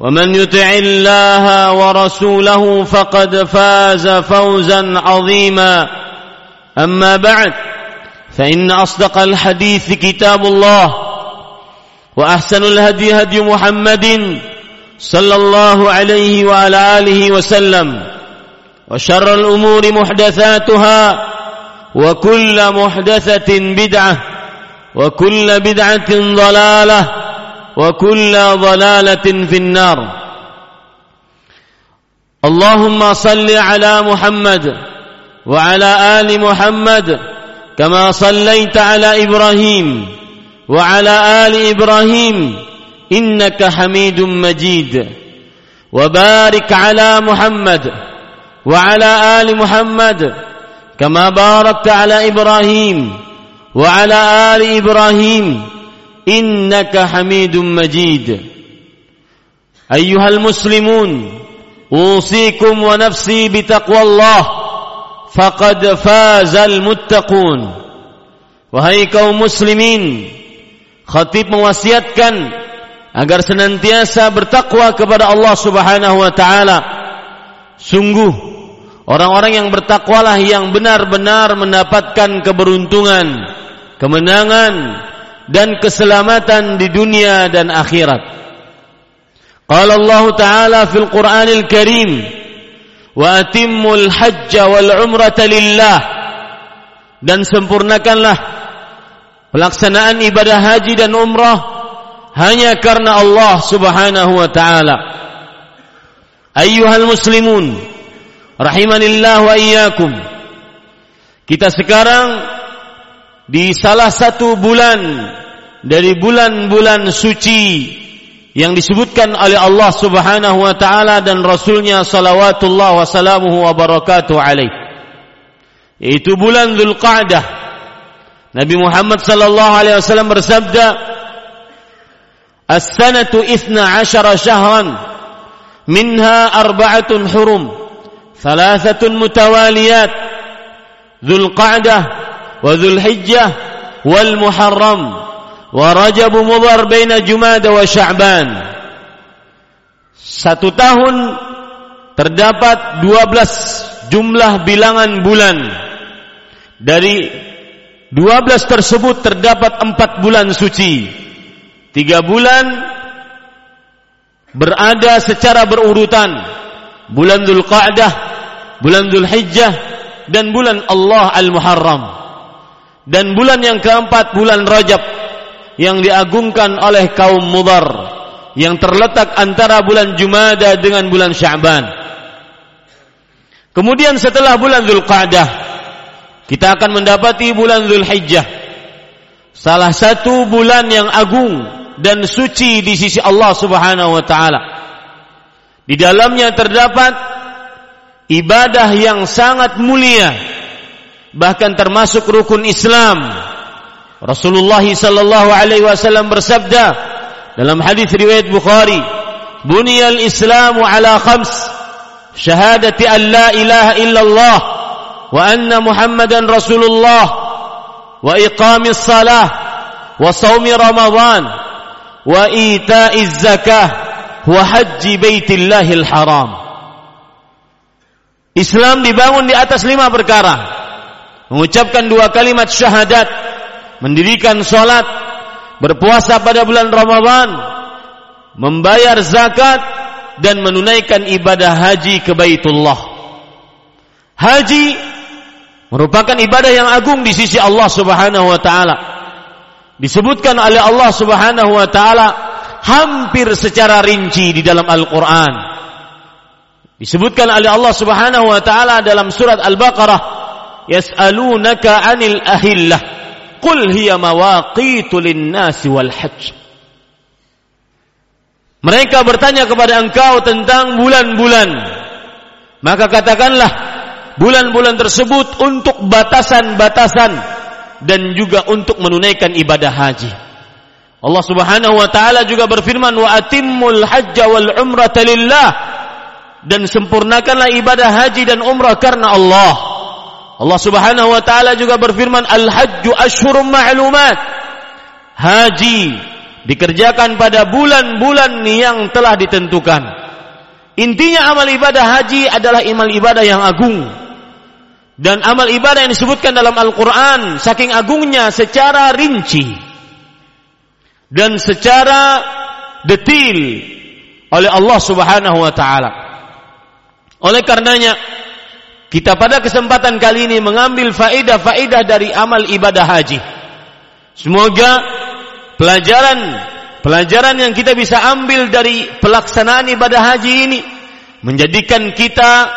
ومن يطع الله ورسوله فقد فاز فوزا عظيما. أما بعد فإن أصدق الحديث كتاب الله وأحسن الهدي هدي محمد صلى الله عليه وعلى آله وسلم وشر الأمور محدثاتها وكل محدثة بدعة وكل بدعة ضلالة وكل ضلالة في النار. اللهم صل على محمد وعلى آل محمد كما صليت على إبراهيم وعلى آل إبراهيم إنك حميد مجيد. وبارك على محمد وعلى آل محمد كما باركت على إبراهيم وعلى آل إبراهيم. إنك حميد مجيد أيها المسلمون أوصيكم ونفسي بتقوى الله فقد فاز المتقون Wahai kaum muslimin Khatib mewasiatkan Agar senantiasa bertakwa kepada Allah subhanahu wa ta'ala Sungguh Orang-orang yang bertakwalah yang benar-benar mendapatkan keberuntungan Kemenangan dan keselamatan di dunia dan akhirat. Qala Allah Ta'ala fil Qur'anil Karim wa atimmul hajj wal umrata lillah dan sempurnakanlah pelaksanaan ibadah haji dan umrah hanya karena Allah Subhanahu wa taala. Ayyuhal muslimun rahimanillah wa iyyakum. Kita sekarang di salah satu bulan dari bulan-bulan suci yang disebutkan oleh Allah Subhanahu wa taala dan rasulnya salawatullah wa salamuhu wa barakatuh alaih. Yaitu bulan Dzulqa'dah Nabi Muhammad sallallahu alaihi wasallam bersabda As-sanatu ithna ashara syahran minha arba'atun hurum thalathatun mutawaliyat. Dzulqa'dah wa Dzulhijjah wal Muharram wa Rajab Mudhar baina. Satu tahun terdapat 12 jumlah bilangan bulan. Dari 12 tersebut terdapat 4 bulan suci. 3 bulan berada secara berurutan. Bulan Dzulqa'dah, bulan Dzulhijjah dan bulan Allah Al-Muharram. Dan bulan yang keempat bulan Rajab yang diagungkan oleh kaum Mudar yang terletak antara bulan Jumada dengan bulan Sya'ban. Kemudian setelah bulan Zulqa'dah kita akan mendapati bulan Zulhijjah. Salah satu bulan yang agung dan suci di sisi Allah Subhanahu wa taala. Di dalamnya terdapat ibadah yang sangat mulia bahkan termasuk rukun Islam. Rasulullah sallallahu alaihi wasallam bersabda dalam hadis riwayat Bukhari, "Buniyal Islamu ala khams, syahadati an la ilaha illallah wa anna Muhammadan Rasulullah wa iqamis salah wa saumi ramadan wa ita'iz zakah wa haji baitillahil haram. Islam dibangun di atas lima perkara mengucapkan dua kalimat syahadat mendirikan salat berpuasa pada bulan Ramadan membayar zakat dan menunaikan ibadah haji ke Baitullah haji merupakan ibadah yang agung di sisi Allah Subhanahu wa taala disebutkan oleh Allah Subhanahu wa taala hampir secara rinci di dalam Al-Qur'an. Disebutkan oleh Allah Subhanahu wa taala dalam surat Al-Baqarah, "Yas'alunaka 'anil ahillah, qul hiya mawaqitu lin-nasi wal hajj." Mereka bertanya kepada engkau tentang bulan-bulan. Maka katakanlah, bulan-bulan tersebut untuk batasan-batasan dan juga untuk menunaikan ibadah haji. Allah Subhanahu wa taala juga berfirman wa atimmul hajja wal umrata lillah dan sempurnakanlah ibadah haji dan umrah karena Allah. Allah Subhanahu wa taala juga berfirman al hajju ashhurum ma'lumat. Haji dikerjakan pada bulan-bulan yang telah ditentukan. Intinya amal ibadah haji adalah amal ibadah yang agung dan amal ibadah yang disebutkan dalam Al-Quran saking agungnya secara rinci dan secara detil oleh Allah Subhanahu wa taala. Oleh karenanya kita pada kesempatan kali ini mengambil faedah-faedah dari amal ibadah haji. Semoga pelajaran pelajaran yang kita bisa ambil dari pelaksanaan ibadah haji ini menjadikan kita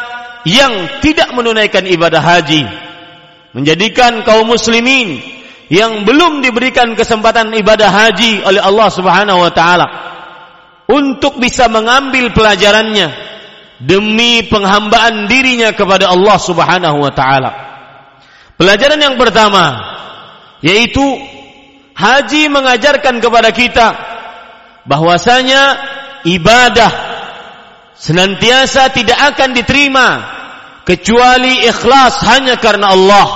yang tidak menunaikan ibadah haji menjadikan kaum muslimin yang belum diberikan kesempatan ibadah haji oleh Allah Subhanahu wa taala untuk bisa mengambil pelajarannya demi penghambaan dirinya kepada Allah Subhanahu wa taala. Pelajaran yang pertama yaitu haji mengajarkan kepada kita bahwasanya ibadah senantiasa tidak akan diterima kecuali ikhlas hanya karena Allah.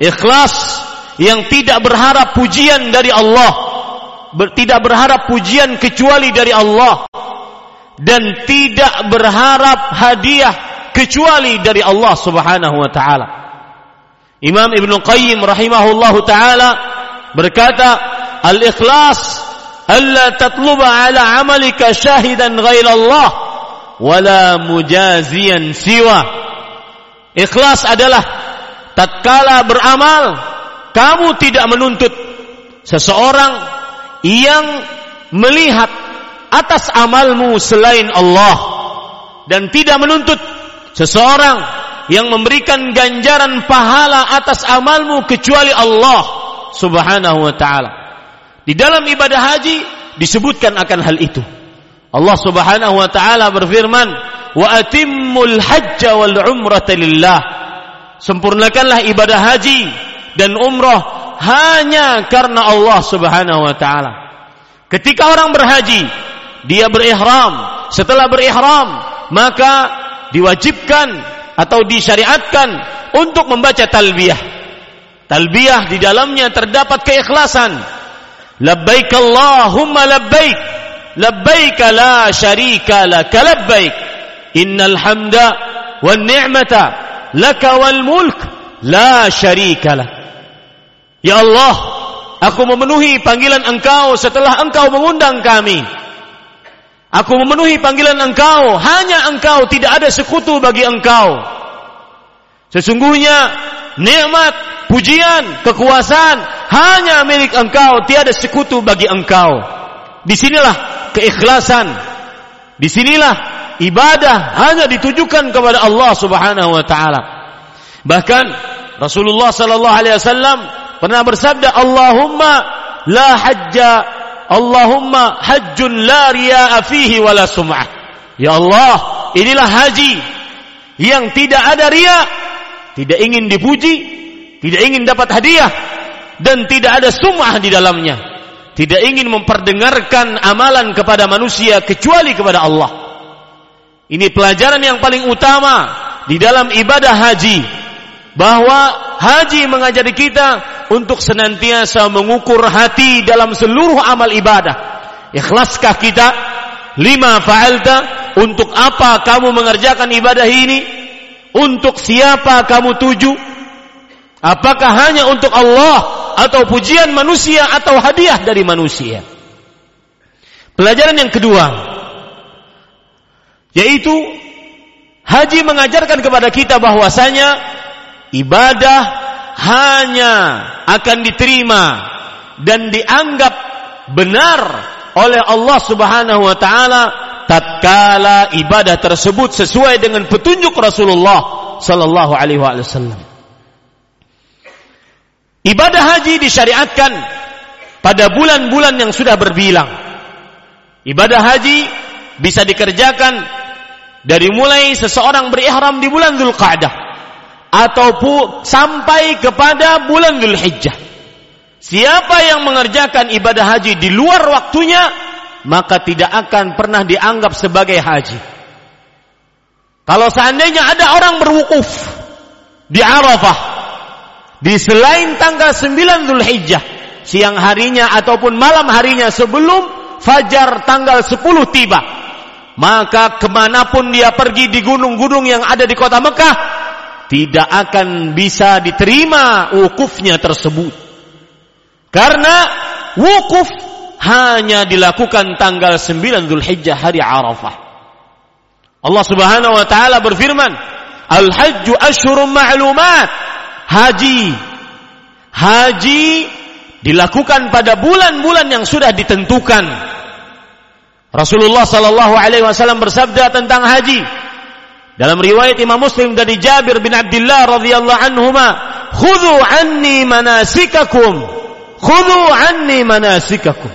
Ikhlas yang tidak berharap pujian dari Allah, tidak berharap pujian kecuali dari Allah dan tidak berharap hadiah kecuali dari Allah Subhanahu wa taala. Imam Ibn Qayyim rahimahullahu taala berkata, "Al-ikhlas alla tatluba ala amalika syahidan ghaira Allah wala mujazian siwa. Ikhlas adalah tatkala beramal kamu tidak menuntut seseorang yang melihat atas amalmu selain Allah dan tidak menuntut seseorang yang memberikan ganjaran pahala atas amalmu kecuali Allah Subhanahu wa taala. Di dalam ibadah haji disebutkan akan hal itu. Allah Subhanahu wa taala berfirman, "Wa atimmul hajja wal umrata lillah." Sempurnakanlah ibadah haji dan umrah hanya karena Allah Subhanahu wa taala. Ketika orang berhaji, dia berihram. Setelah berihram, maka diwajibkan atau disyariatkan untuk membaca talbiyah. Talbiyah di dalamnya terdapat keikhlasan. Labbaik Allahumma labbaik labbaik la syarika lak labbaik innal hamda wan ni'mata laka wal mulk la syarika lak ya Allah aku memenuhi panggilan engkau setelah engkau mengundang kami aku memenuhi panggilan engkau hanya engkau tidak ada sekutu bagi engkau sesungguhnya nikmat pujian kekuasaan hanya milik engkau tiada sekutu bagi engkau di sinilah keikhlasan. Di sinilah ibadah hanya ditujukan kepada Allah Subhanahu wa taala. Bahkan Rasulullah sallallahu alaihi wasallam pernah bersabda, "Allahumma la hajja Allahumma hajjun la riya'a fihi wala sum'ah." Ya Allah, inilah haji yang tidak ada ria, tidak ingin dipuji, tidak ingin dapat hadiah dan tidak ada sum'ah di dalamnya tidak ingin memperdengarkan amalan kepada manusia kecuali kepada Allah. Ini pelajaran yang paling utama di dalam ibadah haji. Bahwa haji mengajari kita untuk senantiasa mengukur hati dalam seluruh amal ibadah. Ikhlaskah kita? Lima fa'alta? Untuk apa kamu mengerjakan ibadah ini? Untuk siapa kamu tuju? Apakah hanya untuk Allah atau pujian manusia atau hadiah dari manusia? Pelajaran yang kedua yaitu haji mengajarkan kepada kita bahwasanya ibadah hanya akan diterima dan dianggap benar oleh Allah Subhanahu wa taala tatkala ibadah tersebut sesuai dengan petunjuk Rasulullah sallallahu alaihi wasallam. Ibadah haji disyariatkan pada bulan-bulan yang sudah berbilang. Ibadah haji bisa dikerjakan dari mulai seseorang berihram di bulan Dzulqa'dah ataupun sampai kepada bulan Dzulhijjah. Siapa yang mengerjakan ibadah haji di luar waktunya, maka tidak akan pernah dianggap sebagai haji. Kalau seandainya ada orang berwukuf di Arafah di selain tanggal 9 Zulhijjah siang harinya ataupun malam harinya sebelum fajar tanggal 10 tiba maka ke mana pun dia pergi di gunung-gunung yang ada di kota Mekah tidak akan bisa diterima wukufnya tersebut karena wukuf hanya dilakukan tanggal 9 Zulhijjah hari Arafah Allah Subhanahu wa taala berfirman Al-hajju asyhurun ma'lumat haji. Haji dilakukan pada bulan-bulan yang sudah ditentukan. Rasulullah sallallahu alaihi wasallam bersabda tentang haji dalam riwayat Imam Muslim dari Jabir bin Abdullah radhiyallahu anhuma, "Khudhu anni manasikakum." Khudhu anni manasikakum.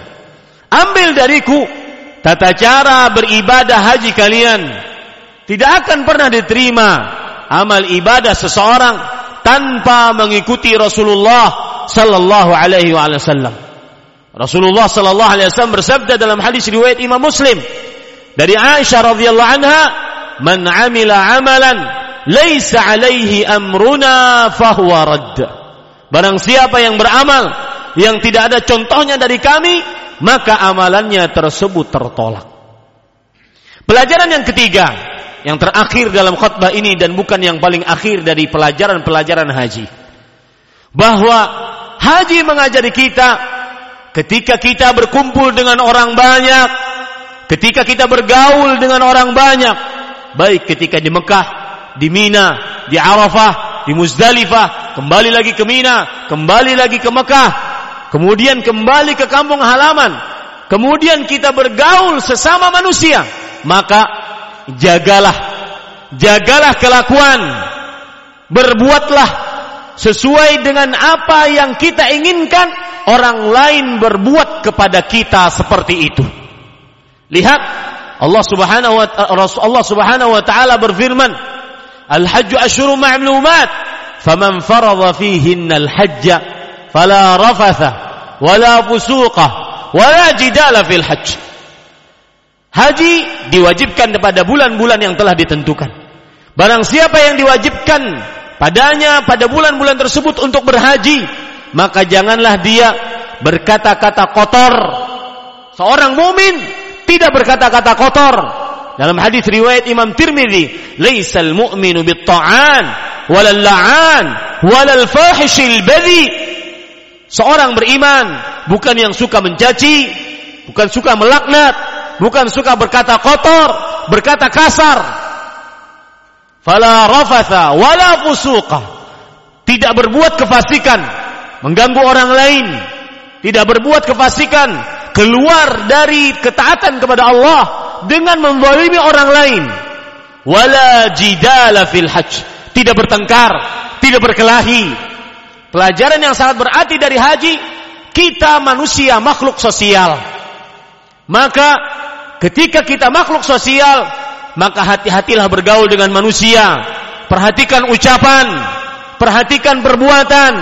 Ambil dariku tata cara beribadah haji kalian. Tidak akan pernah diterima amal ibadah seseorang tanpa mengikuti Rasulullah sallallahu alaihi wasallam. Rasulullah sallallahu alaihi wasallam bersabda dalam hadis riwayat Imam Muslim dari Aisyah radhiyallahu anha, "Man 'amila 'amalan laisa 'alaihi amruna fahuwa radd." Barang siapa yang beramal yang tidak ada contohnya dari kami, maka amalannya tersebut tertolak. Pelajaran yang ketiga, yang terakhir dalam khutbah ini dan bukan yang paling akhir dari pelajaran-pelajaran haji. Bahwa haji mengajari kita ketika kita berkumpul dengan orang banyak, ketika kita bergaul dengan orang banyak, baik ketika di Mekah, di Mina, di Arafah, di Muzdalifah, kembali lagi ke Mina, kembali lagi ke Mekah, kemudian kembali ke kampung halaman, kemudian kita bergaul sesama manusia, maka jagalah jagalah kelakuan berbuatlah sesuai dengan apa yang kita inginkan orang lain berbuat kepada kita seperti itu. Lihat Allah Subhanahu wa Allah Subhanahu wa taala berfirman al-hajj asyhurun ma'lumat faman faradha fihinna al-hajj fala rafatha wala fusuqa wala jidala fil hajj Haji diwajibkan kepada bulan-bulan yang telah ditentukan. Barang siapa yang diwajibkan padanya pada bulan-bulan tersebut untuk berhaji, maka janganlah dia berkata-kata kotor. Seorang mumin tidak berkata-kata kotor. Dalam hadis riwayat Imam Tirmidzi, "Laisal mu'minu bit-ta'an walal la'an walal fahishil badhi." Seorang beriman bukan yang suka mencaci, bukan suka melaknat, bukan suka berkata kotor, berkata kasar. Fala rafatha wala fusuqa. Tidak berbuat kefasikan, mengganggu orang lain, tidak berbuat kefasikan, keluar dari ketaatan kepada Allah dengan membolimi orang lain. Wala jidala fil hajj. Tidak bertengkar, tidak berkelahi. Pelajaran yang sangat berarti dari haji, kita manusia makhluk sosial. Maka Ketika kita makhluk sosial, maka hati-hatilah bergaul dengan manusia. Perhatikan ucapan, perhatikan perbuatan.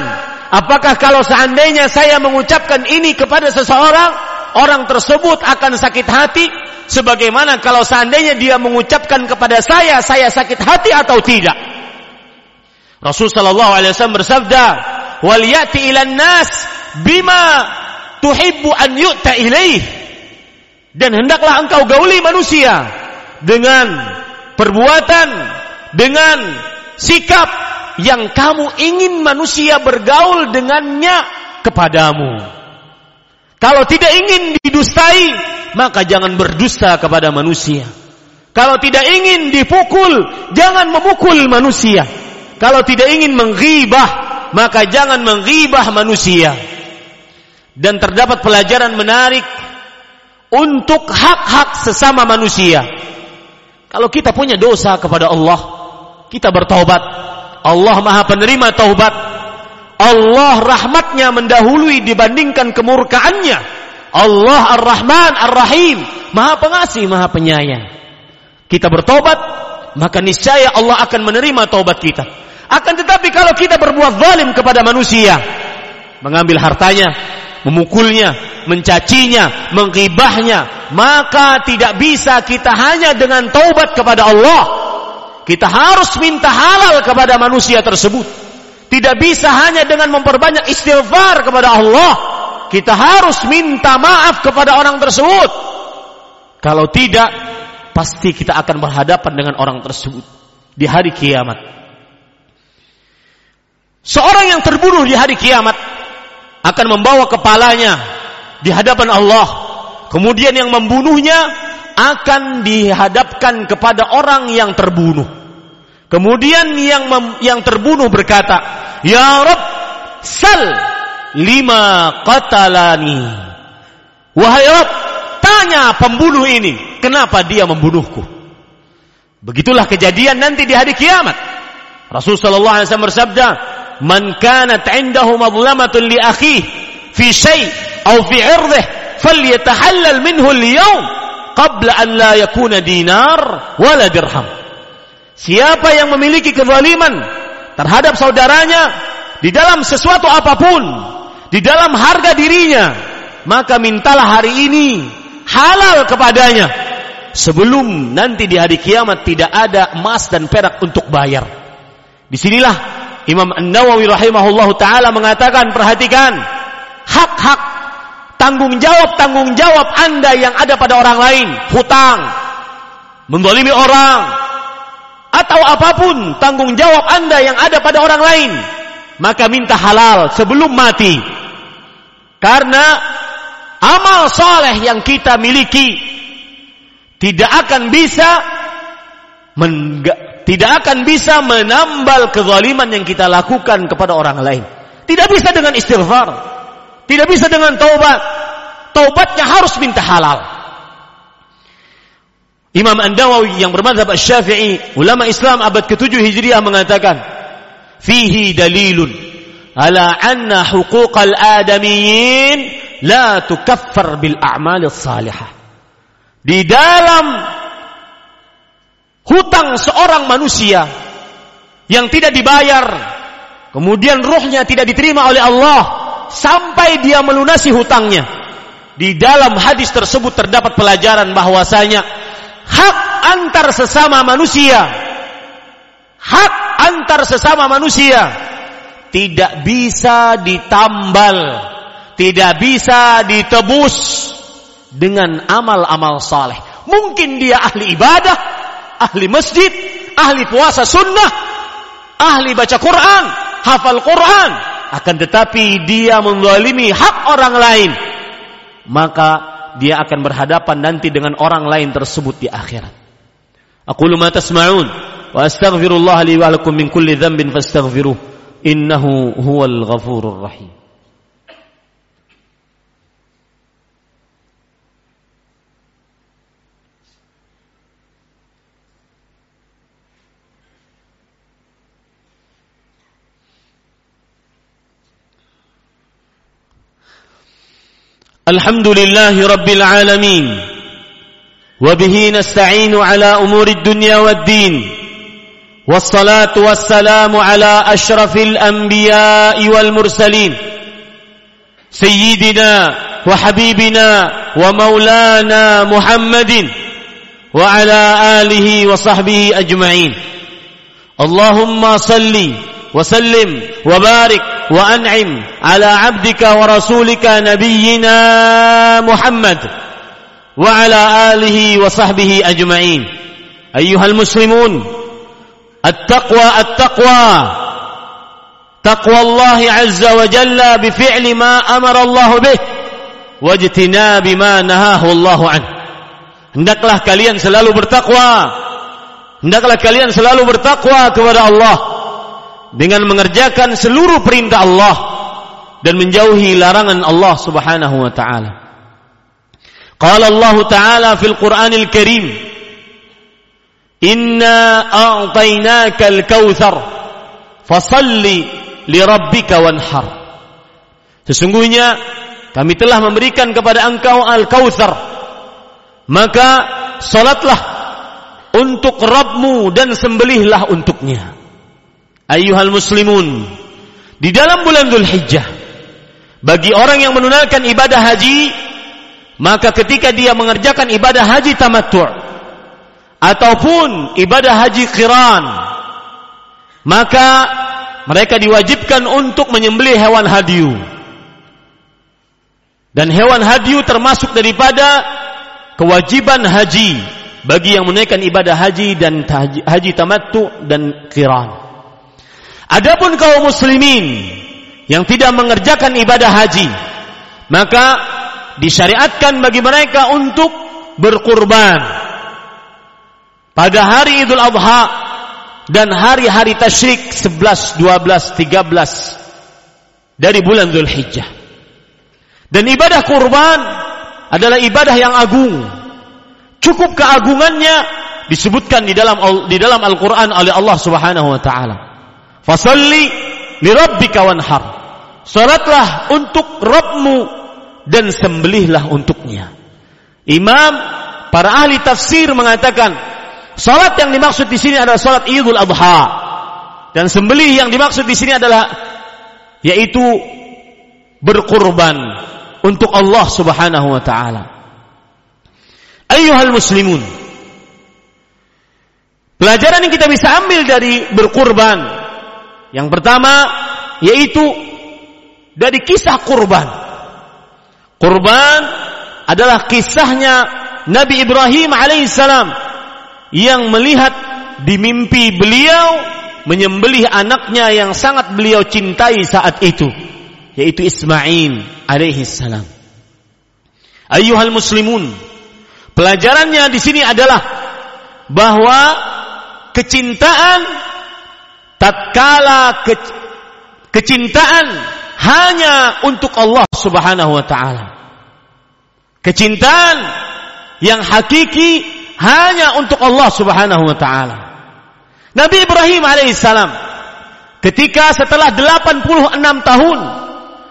Apakah kalau seandainya saya mengucapkan ini kepada seseorang, orang tersebut akan sakit hati sebagaimana kalau seandainya dia mengucapkan kepada saya, saya sakit hati atau tidak? Rasul sallallahu alaihi wasallam bersabda, wal ya'ti ilan nas bima tuhibbu an yu'ta ilaih dan hendaklah engkau gauli manusia dengan perbuatan dengan sikap yang kamu ingin manusia bergaul dengannya kepadamu kalau tidak ingin didustai maka jangan berdusta kepada manusia kalau tidak ingin dipukul jangan memukul manusia kalau tidak ingin menghibah maka jangan menghibah manusia dan terdapat pelajaran menarik untuk hak-hak sesama manusia. Kalau kita punya dosa kepada Allah, kita bertaubat. Allah Maha Penerima taubat. Allah rahmatnya mendahului dibandingkan kemurkaannya. Allah Ar-Rahman Ar-Rahim, Maha Pengasih, Maha Penyayang. Kita bertobat, maka niscaya Allah akan menerima taubat kita. Akan tetapi kalau kita berbuat zalim kepada manusia, mengambil hartanya, memukulnya, mencacinya, menggibahnya, maka tidak bisa kita hanya dengan taubat kepada Allah. Kita harus minta halal kepada manusia tersebut. Tidak bisa hanya dengan memperbanyak istighfar kepada Allah. Kita harus minta maaf kepada orang tersebut. Kalau tidak, pasti kita akan berhadapan dengan orang tersebut di hari kiamat. Seorang yang terbunuh di hari kiamat akan membawa kepalanya di hadapan Allah. Kemudian yang membunuhnya akan dihadapkan kepada orang yang terbunuh. Kemudian yang mem, yang terbunuh berkata, "Ya Rabb, sal lima qatalani." Wahai Rabb, tanya pembunuh ini, kenapa dia membunuhku? Begitulah kejadian nanti di hari kiamat. Rasul sallallahu alaihi wasallam bersabda, "Man kanat 'indahu madlamatun li akhihi fi syai' aw fi 'irdih falyatahallal minhu al-yawm qabla an la yakuna dinar wala dirham." Siapa yang memiliki kezaliman terhadap saudaranya di dalam sesuatu apa pun, di dalam harga dirinya, maka mintalah hari ini halal kepadanya sebelum nanti di hari kiamat tidak ada emas dan perak untuk bayar. Di sinilah Imam An-Nawawi rahimahullah taala mengatakan perhatikan hak-hak tanggung jawab tanggung jawab anda yang ada pada orang lain hutang mendolimi orang atau apa pun tanggung jawab anda yang ada pada orang lain maka minta halal sebelum mati karena amal soleh yang kita miliki tidak akan bisa tidak akan bisa menambal kezaliman yang kita lakukan kepada orang lain. Tidak bisa dengan istighfar. Tidak bisa dengan taubat. Taubatnya harus minta halal. Imam An-Nawawi yang bermadhab Asy-Syafi'i, ulama Islam abad ke-7 Hijriah mengatakan, "Fihi dalilun ala anna huquqal adamiyyin la tukaffar bil a'mal salihah." Di dalam hutang seorang manusia yang tidak dibayar, kemudian ruhnya tidak diterima oleh Allah sampai dia melunasi hutangnya. Di dalam hadis tersebut terdapat pelajaran bahwasanya hak antar sesama manusia, hak antar sesama manusia. Tidak bisa ditambal, tidak bisa ditebus dengan amal-amal saleh. Mungkin dia ahli ibadah, ahli masjid, ahli puasa sunnah, ahli baca Quran, hafal Quran, akan tetapi dia menzalimi hak orang lain, maka dia akan berhadapan nanti dengan orang lain tersebut di akhirat. Aku ma tasma'un wa astaghfirullah li wa lakum min kulli dhanbin fastaghfiruh innahu huwal ghafurur rahim. الحمد لله رب العالمين وبه نستعين على أمور الدنيا والدين والصلاة والسلام على أشرف الأنبياء والمرسلين سيدنا وحبيبنا ومولانا محمد وعلى آله وصحبه أجمعين. اللهم صل وسلم وبارك وأنعم على عبدك ورسولك نبينا محمد وعلى آله وصحبه أجمعين. أيها المسلمون التقوى التقوى تقوى الله عز وجل بفعل ما أمر الله به واجتناب ما نهاه الله عنه. hendaklah kalian selalu bertakwa. hendaklah kalian selalu bertakwa kepada Allah. Dengan mengerjakan seluruh perintah Allah dan menjauhi larangan Allah Subhanahu wa taala. Qala Allah taala fil Qur'anil Karim Inna a'tainaka al-kautsar fasalli li rabbika wanhar. Sesungguhnya kami telah memberikan kepada engkau al-kautsar. Maka salatlah untuk Rabbmu dan sembelihlah untuknya. Ayuhal muslimun, di dalam bulan Dzulhijjah bagi orang yang menunaikan ibadah haji maka ketika dia mengerjakan ibadah haji tamattu' ataupun ibadah haji qiran maka mereka diwajibkan untuk menyembelih hewan hadiu. Dan hewan hadiu termasuk daripada kewajiban haji bagi yang menaikkan ibadah haji dan haji, tamattu dan qiran adapun kaum muslimin yang tidak mengerjakan ibadah haji maka disyariatkan bagi mereka untuk berkurban pada hari Idul Adha dan hari-hari tasyrik 11, 12, 13 dari bulan Zulhijjah. Dan ibadah kurban adalah ibadah yang agung. Cukup keagungannya disebutkan di dalam di dalam Al-Qur'an oleh Allah Subhanahu wa taala. Fasalli li rabbika wanhar. Salatlah untuk Rabbmu dan sembelihlah untuknya. Imam para ahli tafsir mengatakan Salat yang dimaksud di sini adalah salat Idul Adha. Dan sembelih yang dimaksud di sini adalah yaitu berkurban untuk Allah Subhanahu wa taala. Ayyuhal muslimun. Pelajaran yang kita bisa ambil dari berkurban yang pertama yaitu dari kisah kurban. Kurban adalah kisahnya Nabi Ibrahim alaihissalam yang melihat di mimpi beliau menyembelih anaknya yang sangat beliau cintai saat itu yaitu Ismail alaihi salam. Ayyuhal muslimun, pelajarannya di sini adalah bahwa kecintaan tatkala ke, kecintaan hanya untuk Allah Subhanahu wa taala. Kecintaan yang hakiki hanya untuk Allah Subhanahu wa taala. Nabi Ibrahim alaihissalam ketika setelah 86 tahun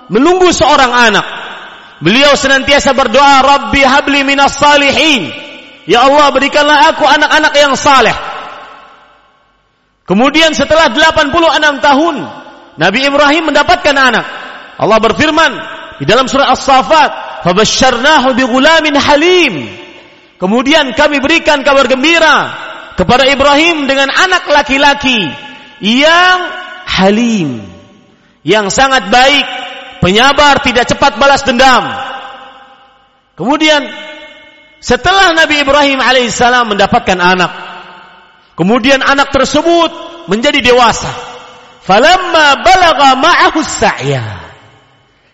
menunggu seorang anak, beliau senantiasa berdoa, "Rabbi habli minas salihin." Ya Allah, berikanlah aku anak-anak yang saleh. Kemudian setelah 86 tahun, Nabi Ibrahim mendapatkan anak. Allah berfirman di dalam surah As-Saffat, "Fabasyarnahu bighulamin halim." Kemudian kami berikan kabar gembira kepada Ibrahim dengan anak laki-laki yang halim, yang sangat baik, penyabar, tidak cepat balas dendam. Kemudian setelah Nabi Ibrahim alaihissalam mendapatkan anak, kemudian anak tersebut menjadi dewasa. Falamma balagha ma'ahu sa'ya.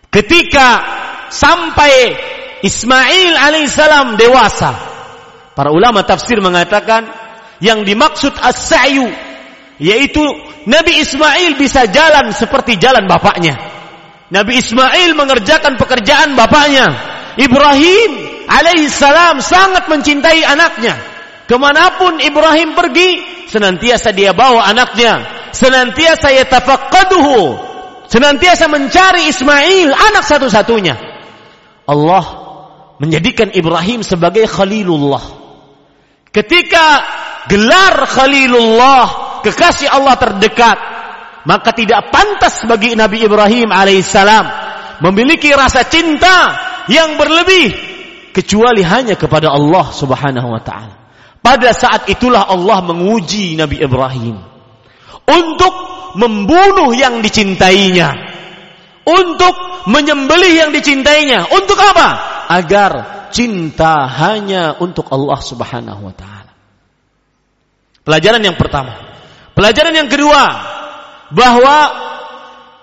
Ketika sampai Ismail alaihissalam dewasa, Para ulama tafsir mengatakan yang dimaksud as-sa'yu yaitu Nabi Ismail bisa jalan seperti jalan bapaknya. Nabi Ismail mengerjakan pekerjaan bapaknya. Ibrahim alaihissalam sangat mencintai anaknya. Ke mana pun Ibrahim pergi, senantiasa dia bawa anaknya. Senantiasa yatafaqaduhu. Senantiasa mencari Ismail, anak satu-satunya. Allah menjadikan Ibrahim sebagai Khalilullah. Ketika gelar Khalilullah, kekasih Allah terdekat, maka tidak pantas bagi Nabi Ibrahim alaihissalam memiliki rasa cinta yang berlebih kecuali hanya kepada Allah Subhanahu wa taala. Pada saat itulah Allah menguji Nabi Ibrahim untuk membunuh yang dicintainya. untuk menyembelih yang dicintainya. Untuk apa? Agar cinta hanya untuk Allah Subhanahu wa taala. Pelajaran yang pertama. Pelajaran yang kedua, bahwa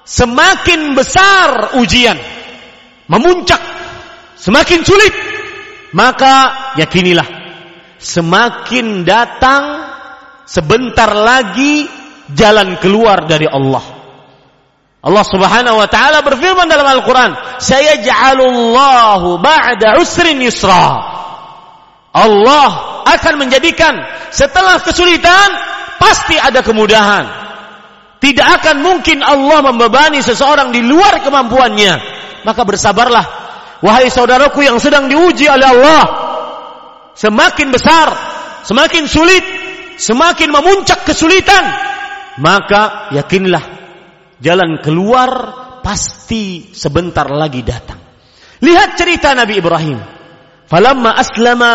semakin besar ujian, memuncak, semakin sulit, maka yakinilah semakin datang sebentar lagi jalan keluar dari Allah. Allah Subhanahu wa taala berfirman dalam Al-Qur'an, "Saya ja'alullahu ba'da usrin yusra." Allah akan menjadikan setelah kesulitan pasti ada kemudahan. Tidak akan mungkin Allah membebani seseorang di luar kemampuannya. Maka bersabarlah. Wahai saudaraku yang sedang diuji oleh Allah. Semakin besar, semakin sulit, semakin memuncak kesulitan. Maka yakinlah jalan keluar pasti sebentar lagi datang. Lihat cerita Nabi Ibrahim. Falamma aslama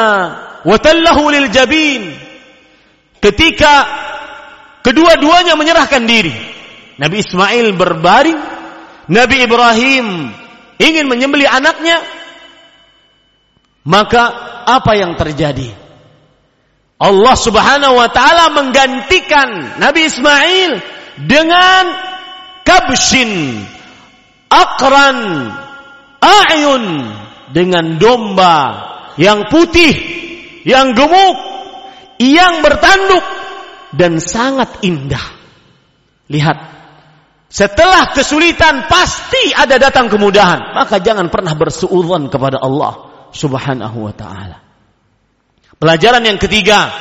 wa tallahu lil jabin. Ketika kedua-duanya menyerahkan diri. Nabi Ismail berbaring, Nabi Ibrahim ingin menyembelih anaknya, maka apa yang terjadi? Allah Subhanahu wa taala menggantikan Nabi Ismail dengan kabshin akran ayun dengan domba yang putih yang gemuk yang bertanduk dan sangat indah. Lihat setelah kesulitan pasti ada datang kemudahan. Maka jangan pernah bersuudzon kepada Allah Subhanahu wa taala Pelajaran yang ketiga,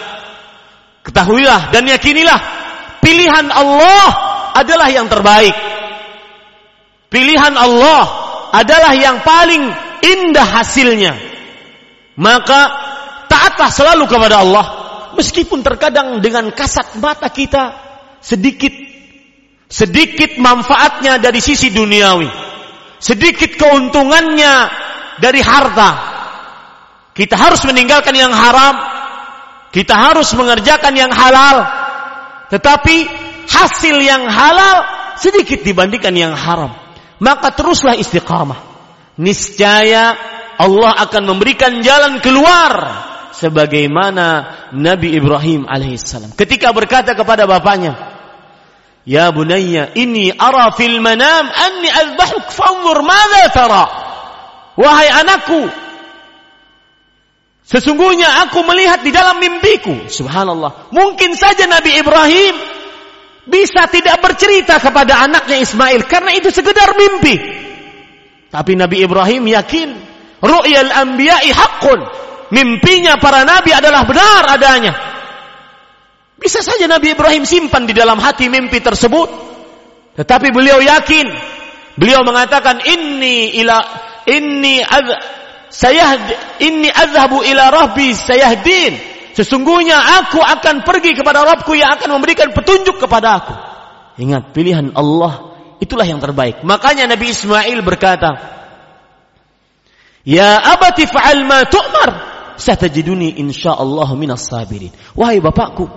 ketahuilah dan yakinilah pilihan Allah adalah yang terbaik. Pilihan Allah adalah yang paling indah hasilnya. Maka taatlah selalu kepada Allah meskipun terkadang dengan kasat mata kita sedikit sedikit manfaatnya dari sisi duniawi. Sedikit keuntungannya dari harta kita harus meninggalkan yang haram. Kita harus mengerjakan yang halal. Tetapi hasil yang halal sedikit dibandingkan yang haram. Maka teruslah istiqamah. Niscaya Allah akan memberikan jalan keluar sebagaimana Nabi Ibrahim alaihissalam ketika berkata kepada bapaknya Ya bunayya ini ara fil manam anni azbahuk fanzur madza tara Wahai anakku Sesungguhnya aku melihat di dalam mimpiku. Subhanallah. Mungkin saja Nabi Ibrahim bisa tidak bercerita kepada anaknya Ismail karena itu sekedar mimpi. Tapi Nabi Ibrahim yakin ru'yal anbiya'i haqqun. Mimpinya para nabi adalah benar adanya. Bisa saja Nabi Ibrahim simpan di dalam hati mimpi tersebut. Tetapi beliau yakin. Beliau mengatakan inni ila inni saya ini azhabu ila rabbi sayahdin. Sesungguhnya aku akan pergi kepada Rabbku yang akan memberikan petunjuk kepada aku. Ingat, pilihan Allah itulah yang terbaik. Makanya Nabi Ismail berkata, Ya abati fa'al ma tu'mar, satajiduni insyaallah minas sabirin. Wahai bapakku,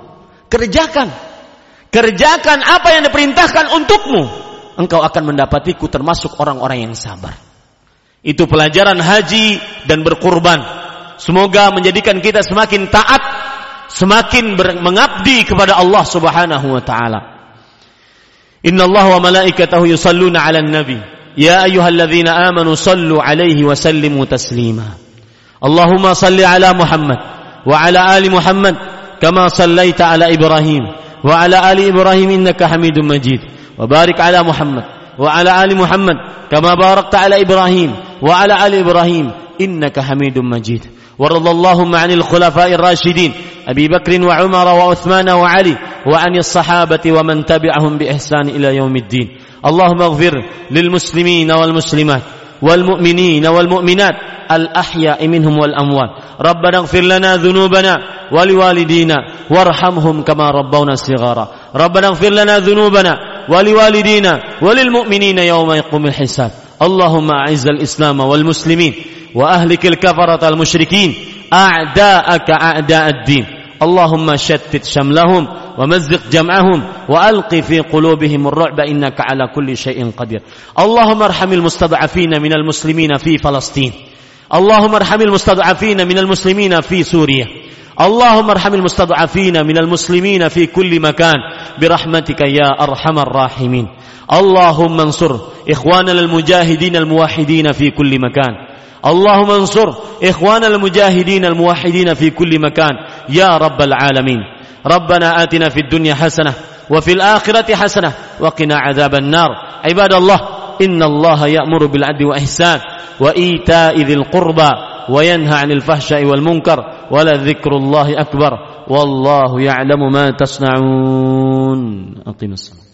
kerjakan. Kerjakan apa yang diperintahkan untukmu. Engkau akan mendapatiku termasuk orang-orang yang sabar. Itu pelajaran haji dan berkurban. Semoga menjadikan kita semakin taat, semakin mengabdi kepada Allah Subhanahu wa taala. Inna Allah wa malaikatahu yusalluna 'alan nabi. Ya ayyuhalladzina amanu sallu 'alaihi wa sallimu taslima. Allahumma salli 'ala Muhammad wa 'ala ali Muhammad kama sallaita 'ala Ibrahim wa 'ala ali Ibrahim innaka Hamidum Majid. Wa barik 'ala Muhammad وعلى آل محمد كما باركت على إبراهيم وعلى آل إبراهيم إنك حميد مجيد. ورضى اللهم عن الخلفاء الراشدين أبي بكر وعمر وعثمان وعلي وعن الصحابة ومن تبعهم بإحسان إلى يوم الدين. اللهم اغفر للمسلمين والمسلمات والمؤمنين والمؤمنات الأحياء منهم والأموات. ربنا اغفر لنا ذنوبنا ولوالدينا وارحمهم كما ربونا صغارا. ربنا اغفر لنا ذنوبنا ولوالدينا وللمؤمنين يوم يقوم الحساب. اللهم أعز الإسلام والمسلمين وأهلك الكفرة المشركين. أعداءك أعداء الدين. اللهم شتت شملهم ومزق جمعهم وألق في قلوبهم الرعب. إنك على كل شيء قدير. اللهم ارحم المستضعفين من المسلمين في فلسطين. اللهم ارحم المستضعفين من المسلمين في سوريا. اللهم ارحم المستضعفين من المسلمين في كل مكان برحمتك يا أرحم الراحمين. اللهم انصر إخواننا المجاهدين الموحدين في كل مكان. اللهم انصر إخواننا المجاهدين الموحدين في كل مكان يا رب العالمين. ربنا آتنا في الدنيا حسنة وفي الآخرة حسنة وقنا عذاب النار. عباد الله إن الله يأمر بالعدل واحسان وإيتاء ذي القربى وينهى عن الفحشاء والمنكر. ولذكر الله أكبر والله يعلم ما تصنعون. أقيم الصلاة.